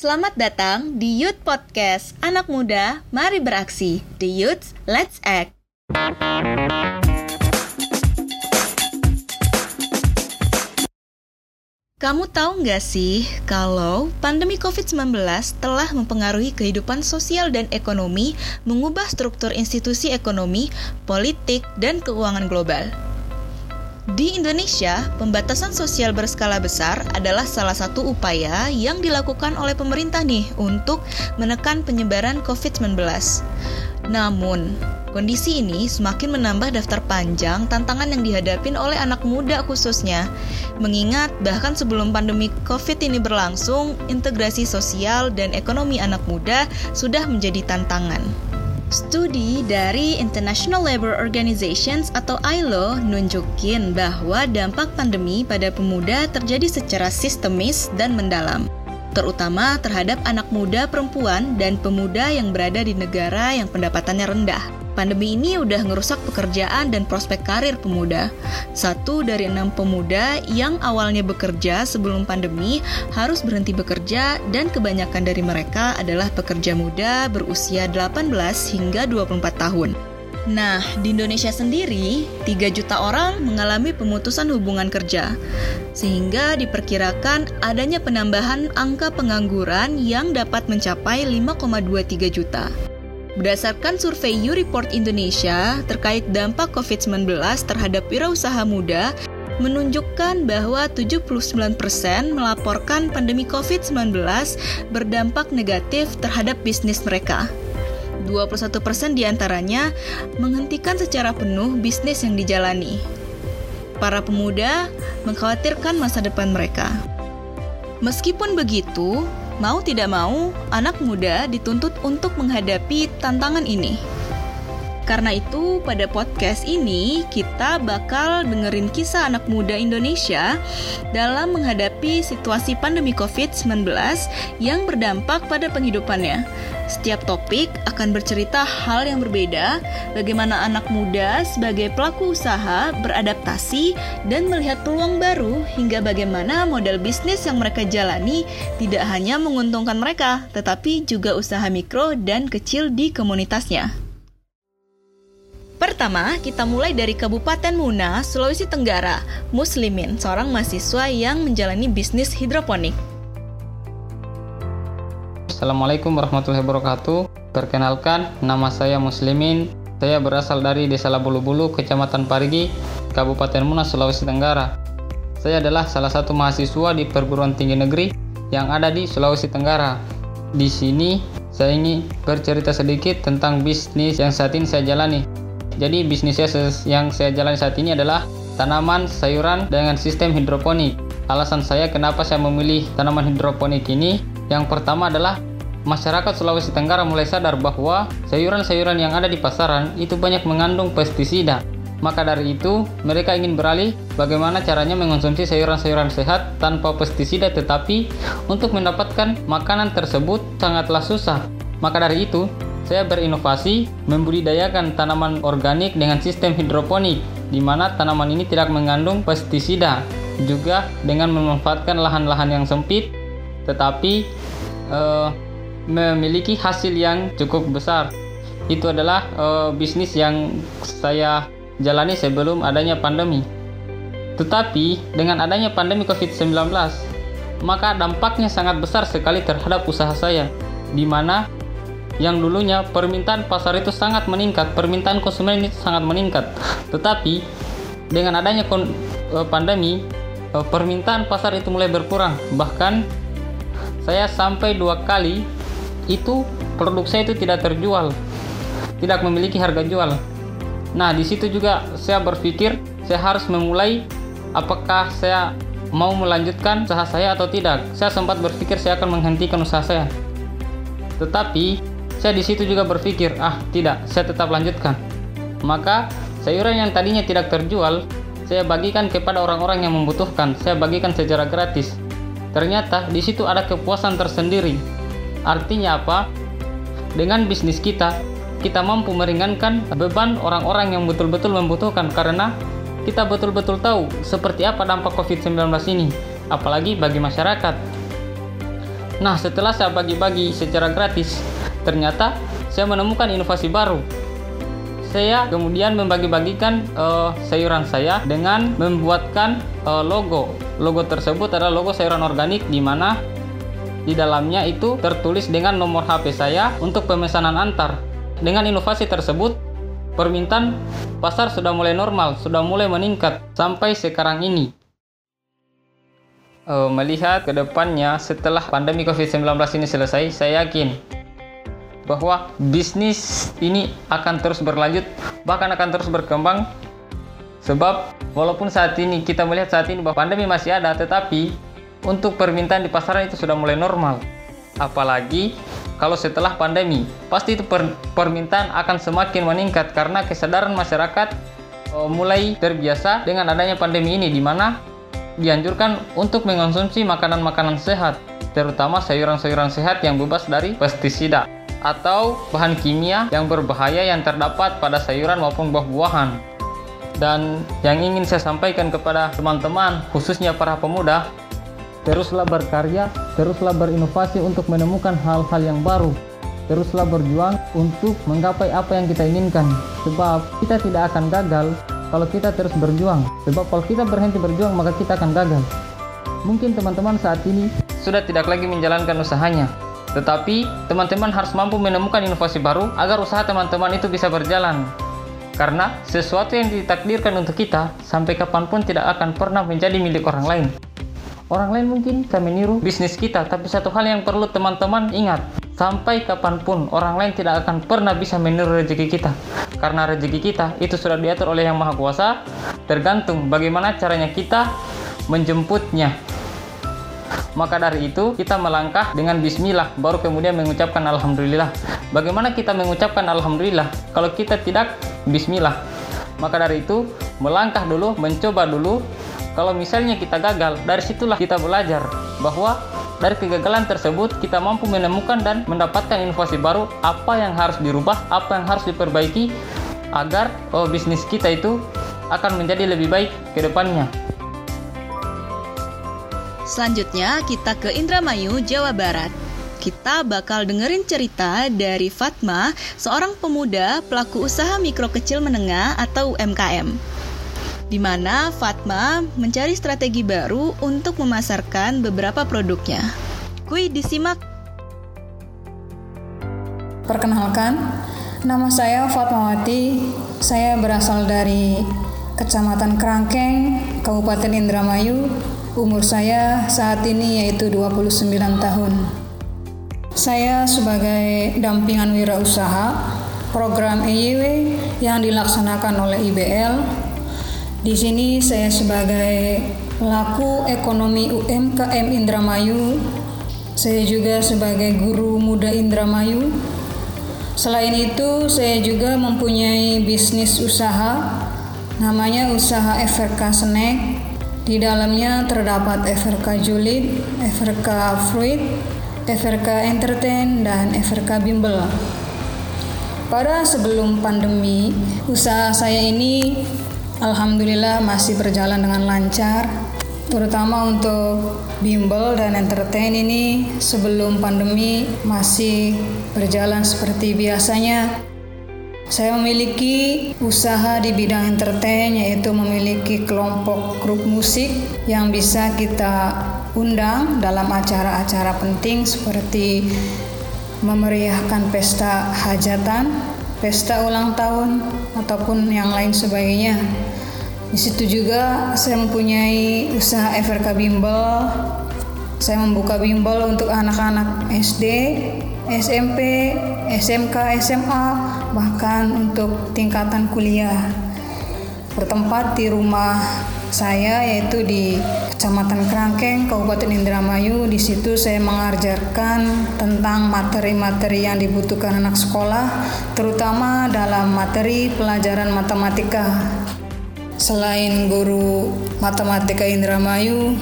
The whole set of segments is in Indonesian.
Selamat datang di Youth Podcast. Anak Muda, Mari Beraksi. The Youth, Let's Act. Kamu tahu nggak sih kalau pandemi COVID-19 telah mempengaruhi kehidupan sosial dan ekonomi, mengubah struktur institusi ekonomi, politik, dan keuangan global? Di Indonesia, pembatasan sosial berskala besar adalah salah satu upaya yang dilakukan oleh pemerintah nih untuk menekan penyebaran COVID-19. Namun, kondisi ini semakin menambah daftar panjang tantangan yang dihadapin oleh anak muda khususnya. Mengingat bahkan sebelum pandemi COVID ini berlangsung, integrasi sosial dan ekonomi anak muda sudah menjadi tantangan. Studi dari International Labour Organizations atau ILO nunjukin bahwa dampak pandemi pada pemuda terjadi secara sistemis dan mendalam, terutama terhadap anak muda perempuan dan pemuda yang berada di negara yang pendapatannya rendah. Pandemi ini udah ngerusak pekerjaan dan prospek karir pemuda. Satu dari enam pemuda yang awalnya bekerja sebelum pandemi harus berhenti bekerja dan kebanyakan dari mereka adalah pekerja muda berusia 18 hingga 24 tahun. Nah, di Indonesia sendiri, 3 juta orang mengalami pemutusan hubungan kerja. Sehingga diperkirakan adanya penambahan angka pengangguran yang dapat mencapai 5,23 juta. Berdasarkan survei U Report Indonesia terkait dampak COVID-19 terhadap wirausaha muda, menunjukkan bahwa 79% melaporkan pandemi COVID-19 berdampak negatif terhadap bisnis mereka. 21% di antaranya menghentikan secara penuh bisnis yang dijalani. Para pemuda mengkhawatirkan masa depan mereka. Meskipun begitu, Mau tidak mau, anak muda dituntut untuk menghadapi tantangan ini. Karena itu, pada podcast ini kita bakal dengerin kisah anak muda Indonesia dalam menghadapi situasi pandemi COVID-19 yang berdampak pada penghidupannya. Setiap topik akan bercerita hal yang berbeda, bagaimana anak muda sebagai pelaku usaha beradaptasi dan melihat peluang baru, hingga bagaimana model bisnis yang mereka jalani tidak hanya menguntungkan mereka, tetapi juga usaha mikro dan kecil di komunitasnya. Pertama, kita mulai dari Kabupaten Muna, Sulawesi Tenggara. Muslimin, seorang mahasiswa yang menjalani bisnis hidroponik. Assalamualaikum warahmatullahi wabarakatuh. Perkenalkan, nama saya Muslimin. Saya berasal dari Desa Labulu-Bulu, Kecamatan Parigi, Kabupaten Muna, Sulawesi Tenggara. Saya adalah salah satu mahasiswa di perguruan tinggi negeri yang ada di Sulawesi Tenggara. Di sini, saya ingin bercerita sedikit tentang bisnis yang saat ini saya jalani. Jadi, bisnis yang saya jalani saat ini adalah tanaman sayuran dengan sistem hidroponik. Alasan saya kenapa saya memilih tanaman hidroponik ini, yang pertama adalah masyarakat Sulawesi Tenggara mulai sadar bahwa sayuran-sayuran yang ada di pasaran itu banyak mengandung pestisida. Maka dari itu, mereka ingin beralih bagaimana caranya mengonsumsi sayuran-sayuran sehat tanpa pestisida tetapi untuk mendapatkan makanan tersebut sangatlah susah. Maka dari itu, saya berinovasi membudidayakan tanaman organik dengan sistem hidroponik di mana tanaman ini tidak mengandung pestisida juga dengan memanfaatkan lahan-lahan yang sempit tetapi uh, memiliki hasil yang cukup besar. Itu adalah uh, bisnis yang saya jalani sebelum adanya pandemi. Tetapi dengan adanya pandemi COVID-19, maka dampaknya sangat besar sekali terhadap usaha saya, di mana yang dulunya permintaan pasar itu sangat meningkat, permintaan konsumen itu sangat meningkat. Tetapi dengan adanya eh, pandemi, eh, permintaan pasar itu mulai berkurang. Bahkan saya sampai dua kali itu produk saya itu tidak terjual, tidak memiliki harga jual. Nah, di situ juga saya berpikir saya harus memulai apakah saya mau melanjutkan usaha saya atau tidak. Saya sempat berpikir saya akan menghentikan usaha saya. Tetapi saya di situ juga berpikir, ah tidak, saya tetap lanjutkan. Maka sayuran yang tadinya tidak terjual, saya bagikan kepada orang-orang yang membutuhkan. Saya bagikan secara gratis. Ternyata di situ ada kepuasan tersendiri Artinya apa? Dengan bisnis kita, kita mampu meringankan beban orang-orang yang betul-betul membutuhkan karena kita betul-betul tahu seperti apa dampak COVID-19 ini, apalagi bagi masyarakat. Nah, setelah saya bagi-bagi secara gratis, ternyata saya menemukan inovasi baru. Saya kemudian membagi-bagikan uh, sayuran saya dengan membuatkan uh, logo. Logo tersebut adalah logo sayuran organik di mana di dalamnya itu tertulis dengan nomor HP saya untuk pemesanan antar. Dengan inovasi tersebut, permintaan pasar sudah mulai normal, sudah mulai meningkat sampai sekarang ini. Uh, melihat ke depannya setelah pandemi COVID-19 ini selesai, saya yakin bahwa bisnis ini akan terus berlanjut, bahkan akan terus berkembang. Sebab walaupun saat ini kita melihat saat ini bahwa pandemi masih ada, tetapi untuk permintaan di pasaran itu sudah mulai normal. Apalagi kalau setelah pandemi, pasti itu per permintaan akan semakin meningkat karena kesadaran masyarakat uh, mulai terbiasa dengan adanya pandemi ini di mana dianjurkan untuk mengonsumsi makanan-makanan sehat, terutama sayuran-sayuran sehat yang bebas dari pestisida atau bahan kimia yang berbahaya yang terdapat pada sayuran maupun buah-buahan. Dan yang ingin saya sampaikan kepada teman-teman, khususnya para pemuda, Teruslah berkarya, teruslah berinovasi untuk menemukan hal-hal yang baru. Teruslah berjuang untuk menggapai apa yang kita inginkan. Sebab kita tidak akan gagal kalau kita terus berjuang. Sebab kalau kita berhenti berjuang maka kita akan gagal. Mungkin teman-teman saat ini sudah tidak lagi menjalankan usahanya. Tetapi teman-teman harus mampu menemukan inovasi baru agar usaha teman-teman itu bisa berjalan. Karena sesuatu yang ditakdirkan untuk kita sampai kapan pun tidak akan pernah menjadi milik orang lain. Orang lain mungkin bisa meniru bisnis kita, tapi satu hal yang perlu teman-teman ingat, sampai kapan pun orang lain tidak akan pernah bisa meniru rezeki kita. Karena rezeki kita itu sudah diatur oleh Yang Maha Kuasa, tergantung bagaimana caranya kita menjemputnya. Maka dari itu kita melangkah dengan bismillah baru kemudian mengucapkan alhamdulillah. Bagaimana kita mengucapkan alhamdulillah kalau kita tidak bismillah? Maka dari itu melangkah dulu, mencoba dulu kalau misalnya kita gagal, dari situlah kita belajar bahwa dari kegagalan tersebut kita mampu menemukan dan mendapatkan inovasi baru apa yang harus dirubah, apa yang harus diperbaiki agar oh, bisnis kita itu akan menjadi lebih baik ke depannya. Selanjutnya kita ke Indramayu, Jawa Barat. Kita bakal dengerin cerita dari Fatma, seorang pemuda pelaku usaha mikro kecil menengah atau UMKM di mana Fatma mencari strategi baru untuk memasarkan beberapa produknya. Kui disimak. Perkenalkan, nama saya Fatmawati. Saya berasal dari Kecamatan Kerangkeng, Kabupaten Indramayu. Umur saya saat ini yaitu 29 tahun. Saya sebagai dampingan wirausaha program EYW yang dilaksanakan oleh IBL di sini saya sebagai pelaku ekonomi UMKM Indramayu, saya juga sebagai guru muda Indramayu. Selain itu, saya juga mempunyai bisnis usaha namanya usaha FRK Snack. Di dalamnya terdapat FRK Julid, FRK Fruit, FRK Entertain, dan FRK Bimbel. Pada sebelum pandemi, usaha saya ini Alhamdulillah masih berjalan dengan lancar, terutama untuk bimbel dan entertain ini sebelum pandemi masih berjalan seperti biasanya. Saya memiliki usaha di bidang entertain yaitu memiliki kelompok grup musik yang bisa kita undang dalam acara-acara penting seperti memeriahkan pesta hajatan, pesta ulang tahun ataupun yang lain sebagainya. Di situ juga saya mempunyai usaha FRK Bimbel. Saya membuka bimbel untuk anak-anak SD, SMP, SMK, SMA, bahkan untuk tingkatan kuliah. Bertempat di rumah saya yaitu di Kecamatan Kerangkeng, Kabupaten Indramayu. Di situ saya mengajarkan tentang materi-materi yang dibutuhkan anak sekolah, terutama dalam materi pelajaran matematika. Selain guru matematika Indramayu,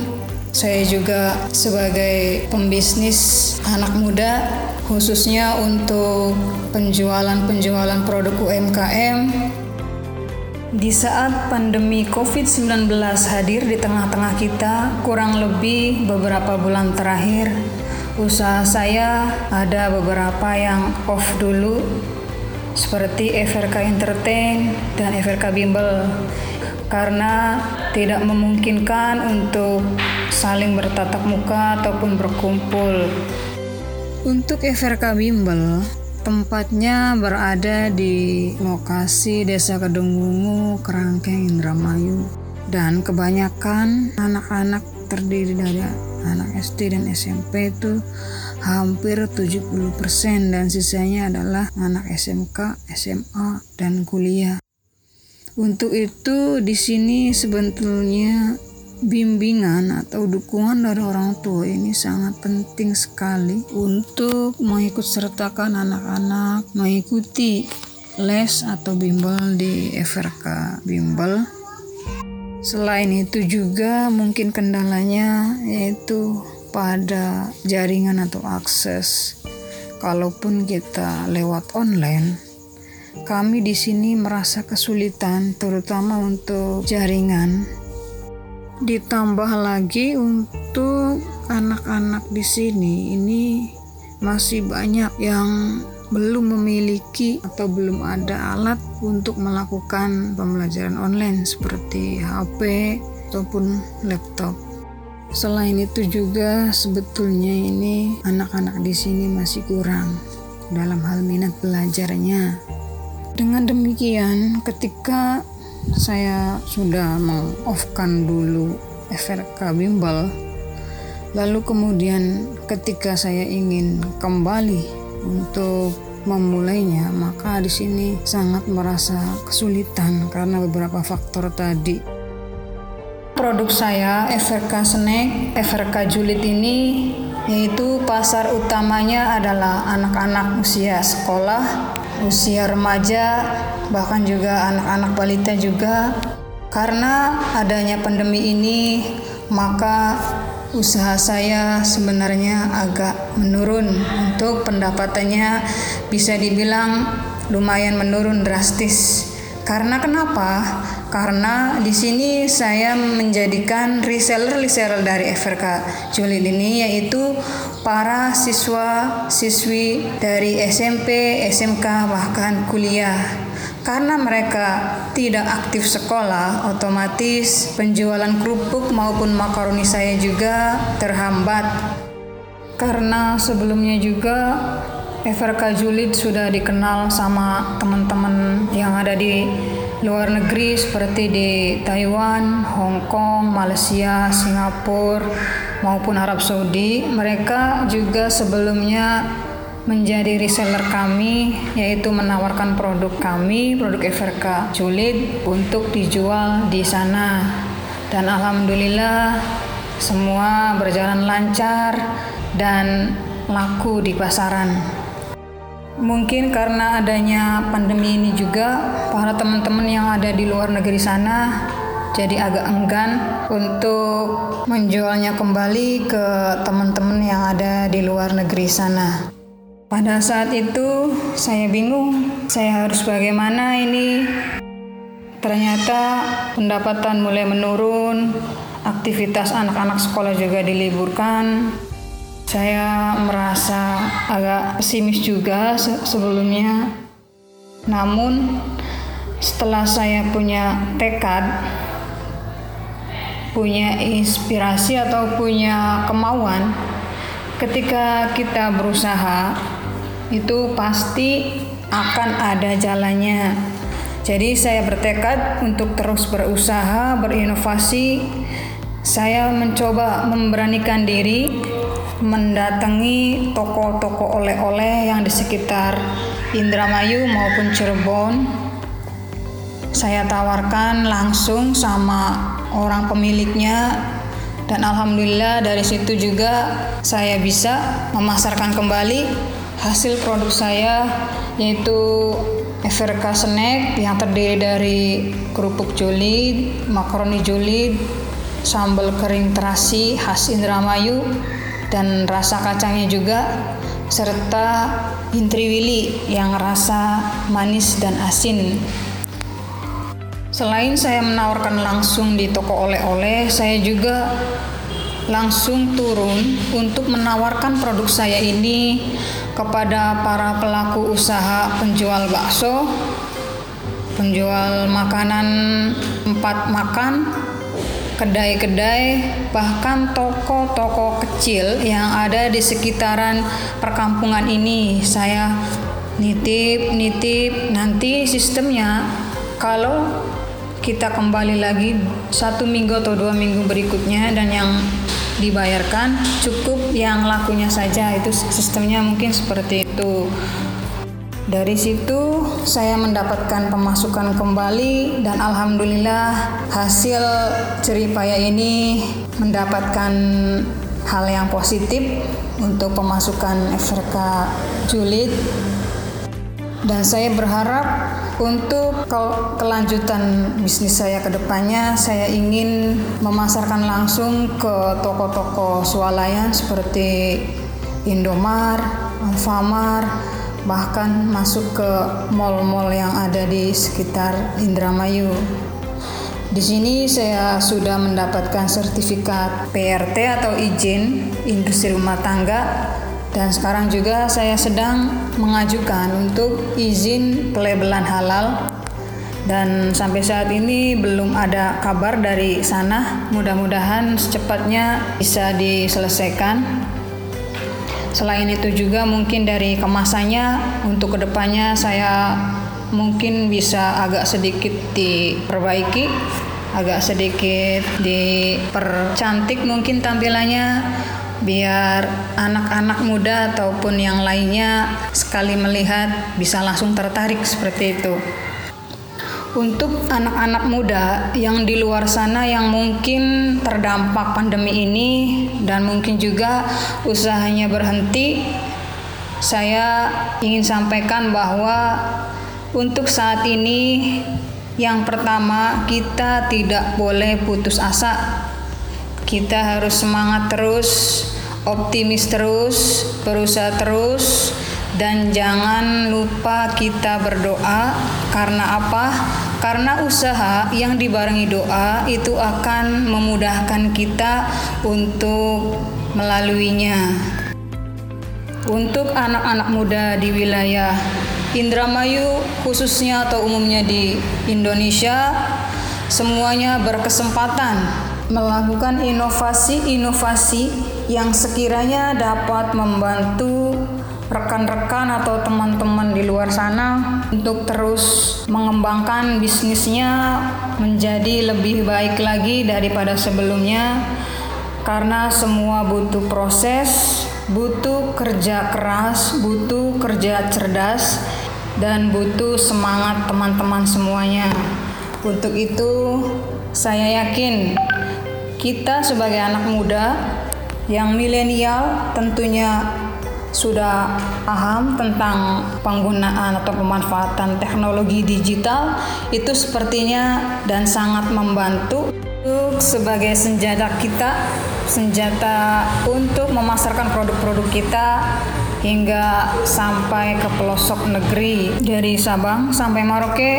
saya juga sebagai pembisnis anak muda khususnya untuk penjualan-penjualan produk UMKM. Di saat pandemi COVID-19 hadir di tengah-tengah kita, kurang lebih beberapa bulan terakhir, usaha saya ada beberapa yang off dulu seperti FRK Entertain dan FRK Bimbel karena tidak memungkinkan untuk saling bertatap muka ataupun berkumpul. Untuk FRK Bimbel, tempatnya berada di lokasi Desa Kedungwungu, Kerangkeng, Indramayu. Dan kebanyakan anak-anak terdiri dari anak SD dan SMP itu hampir 70% dan sisanya adalah anak SMK, SMA, dan kuliah. Untuk itu di sini sebetulnya bimbingan atau dukungan dari orang tua ini sangat penting sekali untuk mengikut sertakan anak-anak mengikuti les atau bimbel di FRK Bimbel Selain itu juga mungkin kendalanya yaitu pada jaringan atau akses. Kalaupun kita lewat online, kami di sini merasa kesulitan terutama untuk jaringan. Ditambah lagi untuk anak-anak di sini ini masih banyak yang belum memiliki atau belum ada alat untuk melakukan pembelajaran online seperti HP ataupun laptop. Selain itu juga sebetulnya ini anak-anak di sini masih kurang dalam hal minat belajarnya. Dengan demikian, ketika saya sudah mengoffkan dulu FRK Bimbel, lalu kemudian ketika saya ingin kembali untuk memulainya, maka di sini sangat merasa kesulitan karena beberapa faktor tadi. Produk saya FRK Snack, FRK Julid ini yaitu pasar utamanya adalah anak-anak usia sekolah, usia remaja, bahkan juga anak-anak balita juga. Karena adanya pandemi ini, maka usaha saya sebenarnya agak menurun untuk pendapatannya bisa dibilang lumayan menurun drastis. Karena kenapa? Karena di sini saya menjadikan reseller-reseller dari FRK Julid ini yaitu para siswa siswi dari SMP, SMK bahkan kuliah karena mereka tidak aktif sekolah, otomatis penjualan kerupuk maupun makaroni saya juga terhambat. Karena sebelumnya juga FRK Julid sudah dikenal sama teman-teman yang ada di luar negeri seperti di Taiwan, Hong Kong, Malaysia, Singapura maupun Arab Saudi. Mereka juga sebelumnya menjadi reseller kami yaitu menawarkan produk kami, produk FRK Julid untuk dijual di sana. Dan alhamdulillah semua berjalan lancar dan laku di pasaran. Mungkin karena adanya pandemi ini juga para teman-teman yang ada di luar negeri sana jadi agak enggan untuk menjualnya kembali ke teman-teman yang ada di luar negeri sana. Pada saat itu saya bingung, saya harus bagaimana ini. Ternyata pendapatan mulai menurun, aktivitas anak-anak sekolah juga diliburkan. Saya merasa agak pesimis juga sebelumnya. Namun setelah saya punya tekad, punya inspirasi atau punya kemauan, ketika kita berusaha itu pasti akan ada jalannya. Jadi saya bertekad untuk terus berusaha, berinovasi. Saya mencoba memberanikan diri mendatangi toko-toko oleh-oleh yang di sekitar Indramayu maupun Cirebon. Saya tawarkan langsung sama orang pemiliknya dan alhamdulillah dari situ juga saya bisa memasarkan kembali hasil produk saya yaitu FRK Snack yang terdiri dari kerupuk julid, makaroni julid, sambal kering terasi khas Indramayu dan rasa kacangnya juga serta intriwili yang rasa manis dan asin. Selain saya menawarkan langsung di toko oleh-oleh, saya juga langsung turun untuk menawarkan produk saya ini kepada para pelaku usaha penjual bakso, penjual makanan empat makan, kedai-kedai, bahkan toko-toko kecil yang ada di sekitaran perkampungan ini. Saya nitip, nitip, nanti sistemnya kalau kita kembali lagi satu minggu atau dua minggu berikutnya dan yang dibayarkan cukup yang lakunya saja. Itu sistemnya mungkin seperti itu dari situ saya mendapatkan pemasukan kembali dan alhamdulillah hasil ceripaya ini mendapatkan hal yang positif untuk pemasukan FRK julid. Dan saya berharap untuk kelanjutan bisnis saya ke depannya, saya ingin memasarkan langsung ke toko-toko swalayan seperti Indomar, Alfamart, bahkan masuk ke mall-mall yang ada di sekitar Indramayu. Di sini saya sudah mendapatkan sertifikat PRT atau izin industri rumah tangga dan sekarang juga saya sedang mengajukan untuk izin pelabelan halal dan sampai saat ini belum ada kabar dari sana. Mudah-mudahan secepatnya bisa diselesaikan. Selain itu juga mungkin dari kemasannya untuk ke depannya saya mungkin bisa agak sedikit diperbaiki agak sedikit dipercantik mungkin tampilannya biar anak-anak muda ataupun yang lainnya sekali melihat bisa langsung tertarik seperti itu. Untuk anak-anak muda yang di luar sana yang mungkin terdampak pandemi ini dan mungkin juga usahanya berhenti, saya ingin sampaikan bahwa untuk saat ini yang pertama kita tidak boleh putus asa kita harus semangat terus, optimis terus, berusaha terus, dan jangan lupa kita berdoa. Karena apa? Karena usaha yang dibarengi doa itu akan memudahkan kita untuk melaluinya. Untuk anak-anak muda di wilayah Indramayu, khususnya atau umumnya di Indonesia, semuanya berkesempatan melakukan inovasi-inovasi yang sekiranya dapat membantu rekan-rekan atau teman-teman di luar sana untuk terus mengembangkan bisnisnya menjadi lebih baik lagi daripada sebelumnya karena semua butuh proses, butuh kerja keras, butuh kerja cerdas dan butuh semangat teman-teman semuanya. Untuk itu, saya yakin kita sebagai anak muda yang milenial tentunya sudah paham tentang penggunaan atau pemanfaatan teknologi digital itu sepertinya dan sangat membantu untuk sebagai senjata kita senjata untuk memasarkan produk-produk kita hingga sampai ke pelosok negeri dari Sabang sampai Merauke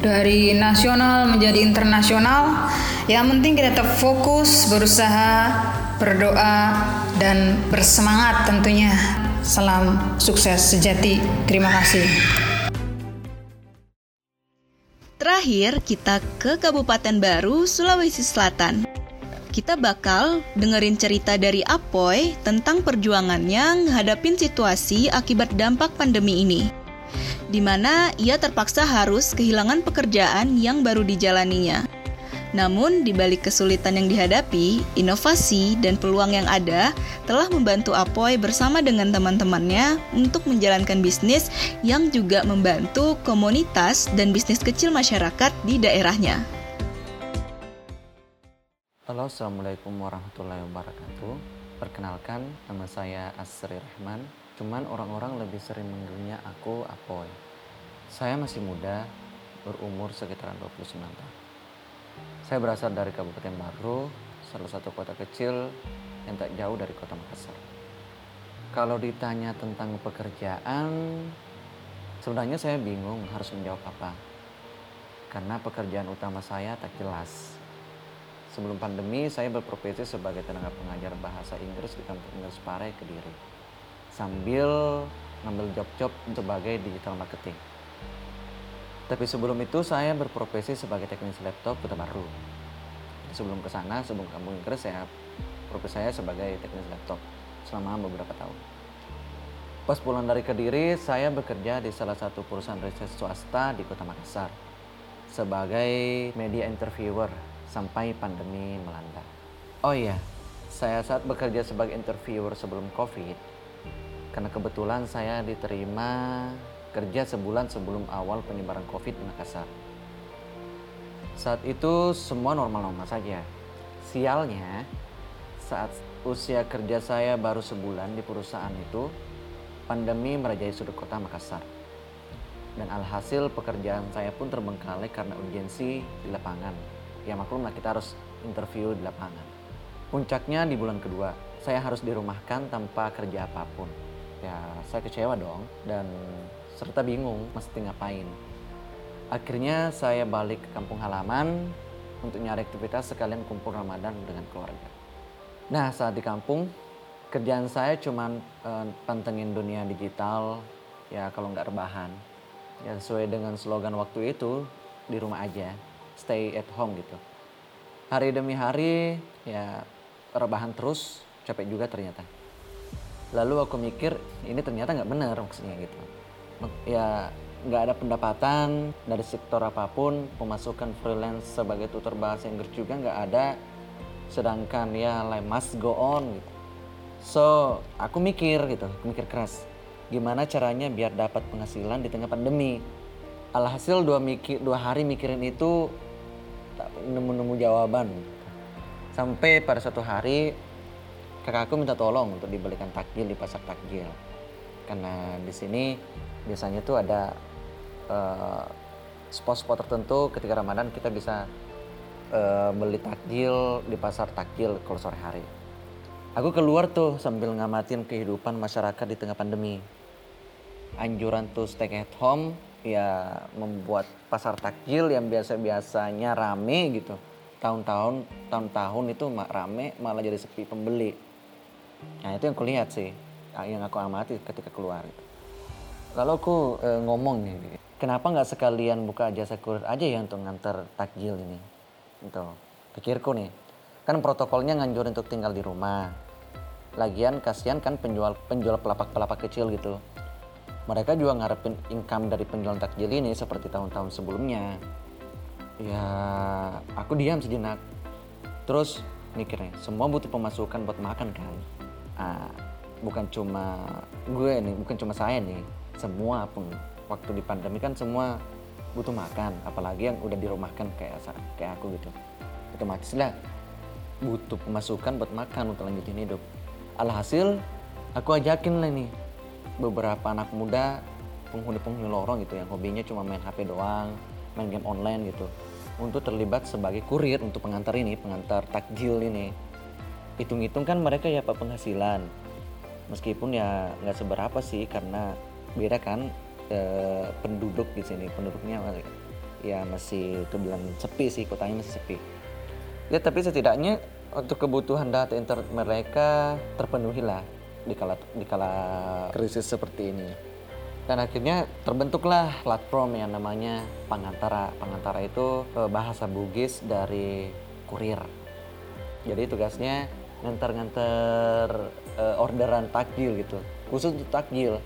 dari nasional menjadi internasional. Yang penting kita tetap fokus, berusaha, berdoa, dan bersemangat tentunya. Salam sukses sejati. Terima kasih. Terakhir, kita ke Kabupaten Baru, Sulawesi Selatan. Kita bakal dengerin cerita dari Apoy tentang perjuangannya menghadapin situasi akibat dampak pandemi ini. Di mana ia terpaksa harus kehilangan pekerjaan yang baru dijalaninya. Namun, di balik kesulitan yang dihadapi, inovasi dan peluang yang ada telah membantu Apoy bersama dengan teman-temannya untuk menjalankan bisnis yang juga membantu komunitas dan bisnis kecil masyarakat di daerahnya. Halo, Assalamualaikum warahmatullahi wabarakatuh. Perkenalkan, nama saya Asri Rahman. Cuman orang-orang lebih sering mengenalnya aku Apoy. Saya masih muda, berumur sekitar 29 tahun. Saya berasal dari Kabupaten Baru, salah satu kota kecil yang tak jauh dari kota Makassar. Kalau ditanya tentang pekerjaan, sebenarnya saya bingung harus menjawab apa. Karena pekerjaan utama saya tak jelas. Sebelum pandemi, saya berprofesi sebagai tenaga pengajar bahasa Inggris di kampus Inggris Pare, Kediri. Sambil ngambil job-job sebagai digital marketing. Tapi sebelum itu saya berprofesi sebagai teknisi laptop Kota Baru. Sebelum ke sana, sebelum ke kampung Inggris, saya profesi saya sebagai teknisi laptop selama beberapa tahun. Pas pulang dari Kediri, saya bekerja di salah satu perusahaan riset swasta di Kota Makassar sebagai media interviewer sampai pandemi melanda. Oh iya, saya saat bekerja sebagai interviewer sebelum COVID, karena kebetulan saya diterima kerja sebulan sebelum awal penyebaran COVID di Makassar. Saat itu semua normal-normal saja. Sialnya, saat usia kerja saya baru sebulan di perusahaan itu, pandemi merajai sudut kota Makassar. Dan alhasil pekerjaan saya pun terbengkalai karena urgensi di lapangan. Ya maklumlah kita harus interview di lapangan. Puncaknya di bulan kedua, saya harus dirumahkan tanpa kerja apa pun. Ya saya kecewa dong dan serta bingung mesti ngapain. Akhirnya saya balik ke kampung halaman untuk nyari aktivitas sekalian kumpul Ramadan dengan keluarga. Nah saat di kampung kerjaan saya cuma uh, pantengin dunia digital ya kalau nggak rebahan ya sesuai dengan slogan waktu itu di rumah aja stay at home gitu hari demi hari ya rebahan terus capek juga ternyata lalu aku mikir ini ternyata nggak benar maksudnya gitu ya nggak ada pendapatan dari sektor apa pun pemasukan freelance sebagai tutor bahasa Inggris juga nggak ada sedangkan ya like must go on gitu so aku mikir gitu mikir keras gimana caranya biar dapat penghasilan di tengah pandemi. Alhasil dua, mikir, dua hari mikirin itu tak nemu-nemu jawaban. Sampai pada suatu hari kakakku minta tolong untuk dibelikan takjil di pasar takjil. Karena di sini biasanya tuh ada uh, spot-spot tertentu ketika Ramadan kita bisa uh, beli takjil di pasar takjil kalau sore hari. Aku keluar tuh sambil ngamatin kehidupan masyarakat di tengah pandemi. Anjuran to stay at home ya membuat pasar takjil yang biasa-biasanya rame gitu. Tahun-tahun tahun-tahun itu rame malah jadi sepi pembeli. Nah itu yang kulihat sih yang aku amati ketika keluar lalu aku e, ngomong nih kenapa nggak sekalian buka jasa kurir aja ya untuk nganter takjil ini? Itu pikirku nih kan protokolnya nganjurin untuk tinggal di rumah. Lagian kasihan kan penjual penjual pelapak-pelapak kecil gitu. Mereka juga ngarepin income dari penjualan takjil ini seperti tahun-tahun sebelumnya. Ya, aku diam sejenak. Terus mikirnya, semua butuh pemasukan buat makan kan? Ah, bukan cuma gue nih, bukan cuma saya nih. Semua pun waktu di pandemi kan semua butuh makan, apalagi yang udah dirumahkan kayak kayak aku gitu. Otomatis lah butuh pemasukan buat makan untuk lanjutin hidup. Alhasil aku ajakin lah nih beberapa anak muda penghuni-penghuni lorong gitu yang hobinya cuma main HP doang, main game online gitu. Untuk terlibat sebagai kurir untuk pengantar ini, pengantar takjil ini. Hitung-hitung kan mereka ya pak penghasilan. Meskipun ya nggak seberapa sih karena beda kan e, penduduk di sini, penduduknya ya masih kebilang sepi sih, kotanya masih sepi. Ya tapi setidaknya untuk kebutuhan data internet mereka terpenuhi lah di kala di kala krisis seperti ini. Dan akhirnya terbentuklah platform yang namanya Pangantara. Pangantara itu eh, bahasa Bugis dari kurir. Jadi tugasnya nganter-nganter uh, orderan takjil gitu. Khusus untuk takjil.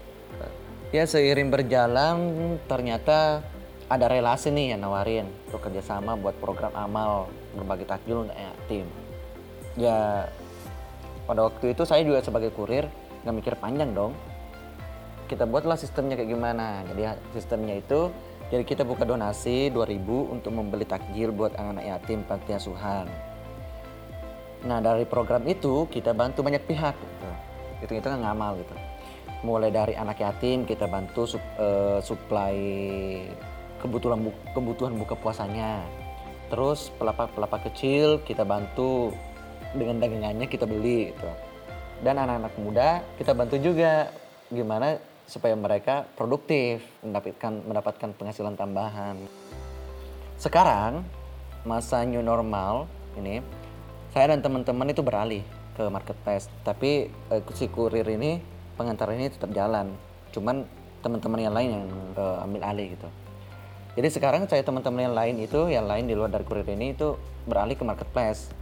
Ya seiring berjalan ternyata ada relasi nih yang nawarin untuk kerjasama buat program amal berbagi takjil untuk tim. Ya pada waktu itu saya juga sebagai kurir nggak mikir panjang dong kita buatlah sistemnya kayak gimana jadi sistemnya itu jadi kita buka donasi 2000 untuk membeli takjil buat anak-anak yatim panti asuhan nah dari program itu kita bantu banyak pihak itu itu kan ngamal gitu mulai dari anak yatim kita bantu sup, uh, supply kebutuhan kebutuhan buka puasanya terus pelapak-pelapak kecil kita bantu dengan dagangannya kita beli gitu. Dan anak-anak muda kita bantu juga gimana supaya mereka produktif, mendapatkan mendapatkan penghasilan tambahan. Sekarang masa new normal ini saya dan teman-teman itu beralih ke marketplace. Tapi uh, si kurir ini pengantar ini tetap jalan. Cuman teman-teman yang lain yang uh, ambil alih gitu. Jadi sekarang saya teman-teman yang lain itu yang lain di luar dari kurir ini itu beralih ke marketplace.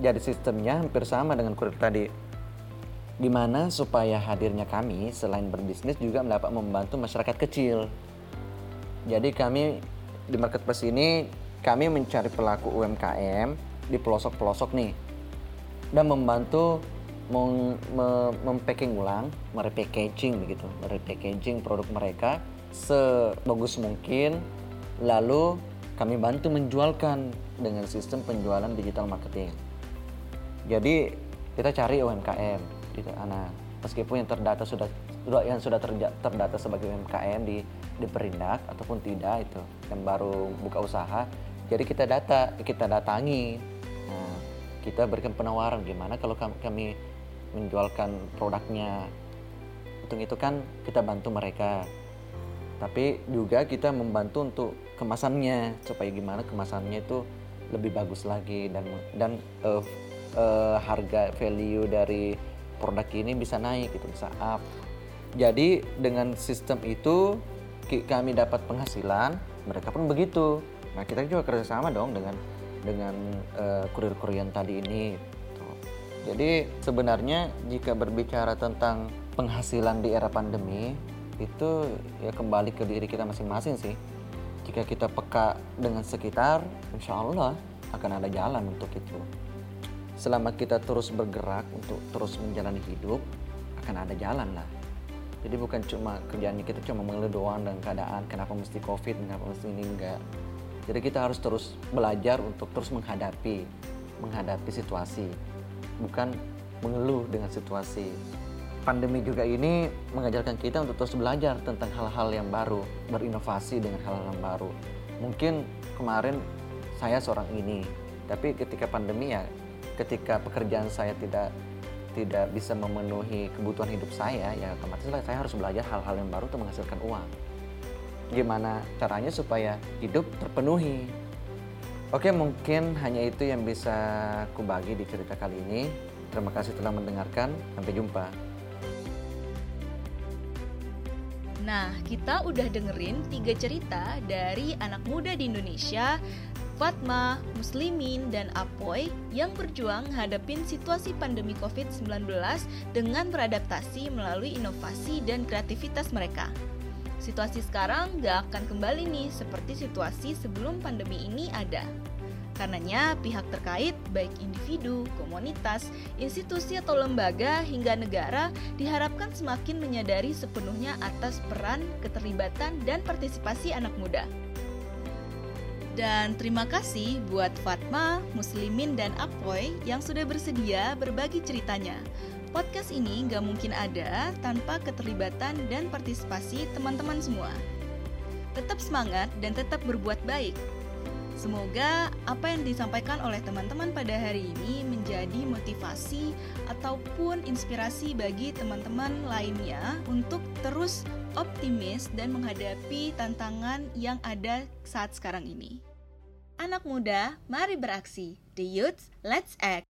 Jadi sistemnya hampir sama dengan kurir tadi. Di mana supaya hadirnya kami selain berbisnis juga dapat membantu masyarakat kecil. Jadi kami di marketplace ini kami mencari pelaku UMKM di pelosok-pelosok nih dan membantu mem mempacking ulang, merepackaging begitu, merepackaging produk mereka sebagus mungkin lalu kami bantu menjualkan dengan sistem penjualan digital marketing. Jadi kita cari UMKM gitu. Nah, meskipun yang terdata sudah yang sudah terdata sebagai UMKM di di Perindak ataupun tidak itu yang baru buka usaha, jadi kita data kita datangi kita berikan penawaran gimana kalau kami menjualkan produknya. Hitung itu kan kita bantu mereka. Tapi juga kita membantu untuk kemasannya supaya gimana kemasannya itu lebih bagus lagi dan dan uh, uh, harga value dari produk ini bisa naik gitu bisa up. Jadi dengan sistem itu kami dapat penghasilan mereka pun begitu. Nah kita juga kerjasama dong dengan dengan uh, kurir-kurir tadi ini. Gitu. Jadi sebenarnya jika berbicara tentang penghasilan di era pandemi itu ya kembali ke diri kita masing-masing sih. Jika kita peka dengan sekitar, insya Allah akan ada jalan untuk itu. Selama kita terus bergerak untuk terus menjalani hidup, akan ada jalan lah. Jadi bukan cuma kerjaan kita cuma mengeluh doang dan keadaan kenapa mesti covid, kenapa mesti ini enggak jadi kita harus terus belajar untuk terus menghadapi menghadapi situasi, bukan mengeluh dengan situasi. Pandemi juga ini mengajarkan kita untuk terus belajar tentang hal-hal yang baru, berinovasi dengan hal-hal yang baru. Mungkin kemarin saya seorang ini, tapi ketika pandemi ya, ketika pekerjaan saya tidak tidak bisa memenuhi kebutuhan hidup saya, ya otomatis saya harus belajar hal-hal yang baru untuk menghasilkan uang gimana caranya supaya hidup terpenuhi. Oke, mungkin hanya itu yang bisa aku bagi di cerita kali ini. Terima kasih telah mendengarkan. Sampai jumpa. Nah, kita udah dengerin tiga cerita dari anak muda di Indonesia, Fatma, Muslimin, dan Apoy yang berjuang hadapin situasi pandemi COVID-19 dengan beradaptasi melalui inovasi dan kreativitas mereka situasi sekarang gak akan kembali nih seperti situasi sebelum pandemi ini ada. Karenanya, pihak terkait, baik individu, komunitas, institusi atau lembaga hingga negara diharapkan semakin menyadari sepenuhnya atas peran, keterlibatan, dan partisipasi anak muda. Dan terima kasih buat Fatma, Muslimin, dan Apoy yang sudah bersedia berbagi ceritanya. Podcast ini nggak mungkin ada tanpa keterlibatan dan partisipasi teman-teman semua. Tetap semangat dan tetap berbuat baik. Semoga apa yang disampaikan oleh teman-teman pada hari ini menjadi motivasi ataupun inspirasi bagi teman-teman lainnya untuk terus optimis dan menghadapi tantangan yang ada saat sekarang ini. Anak muda, mari beraksi. The youth, let's act.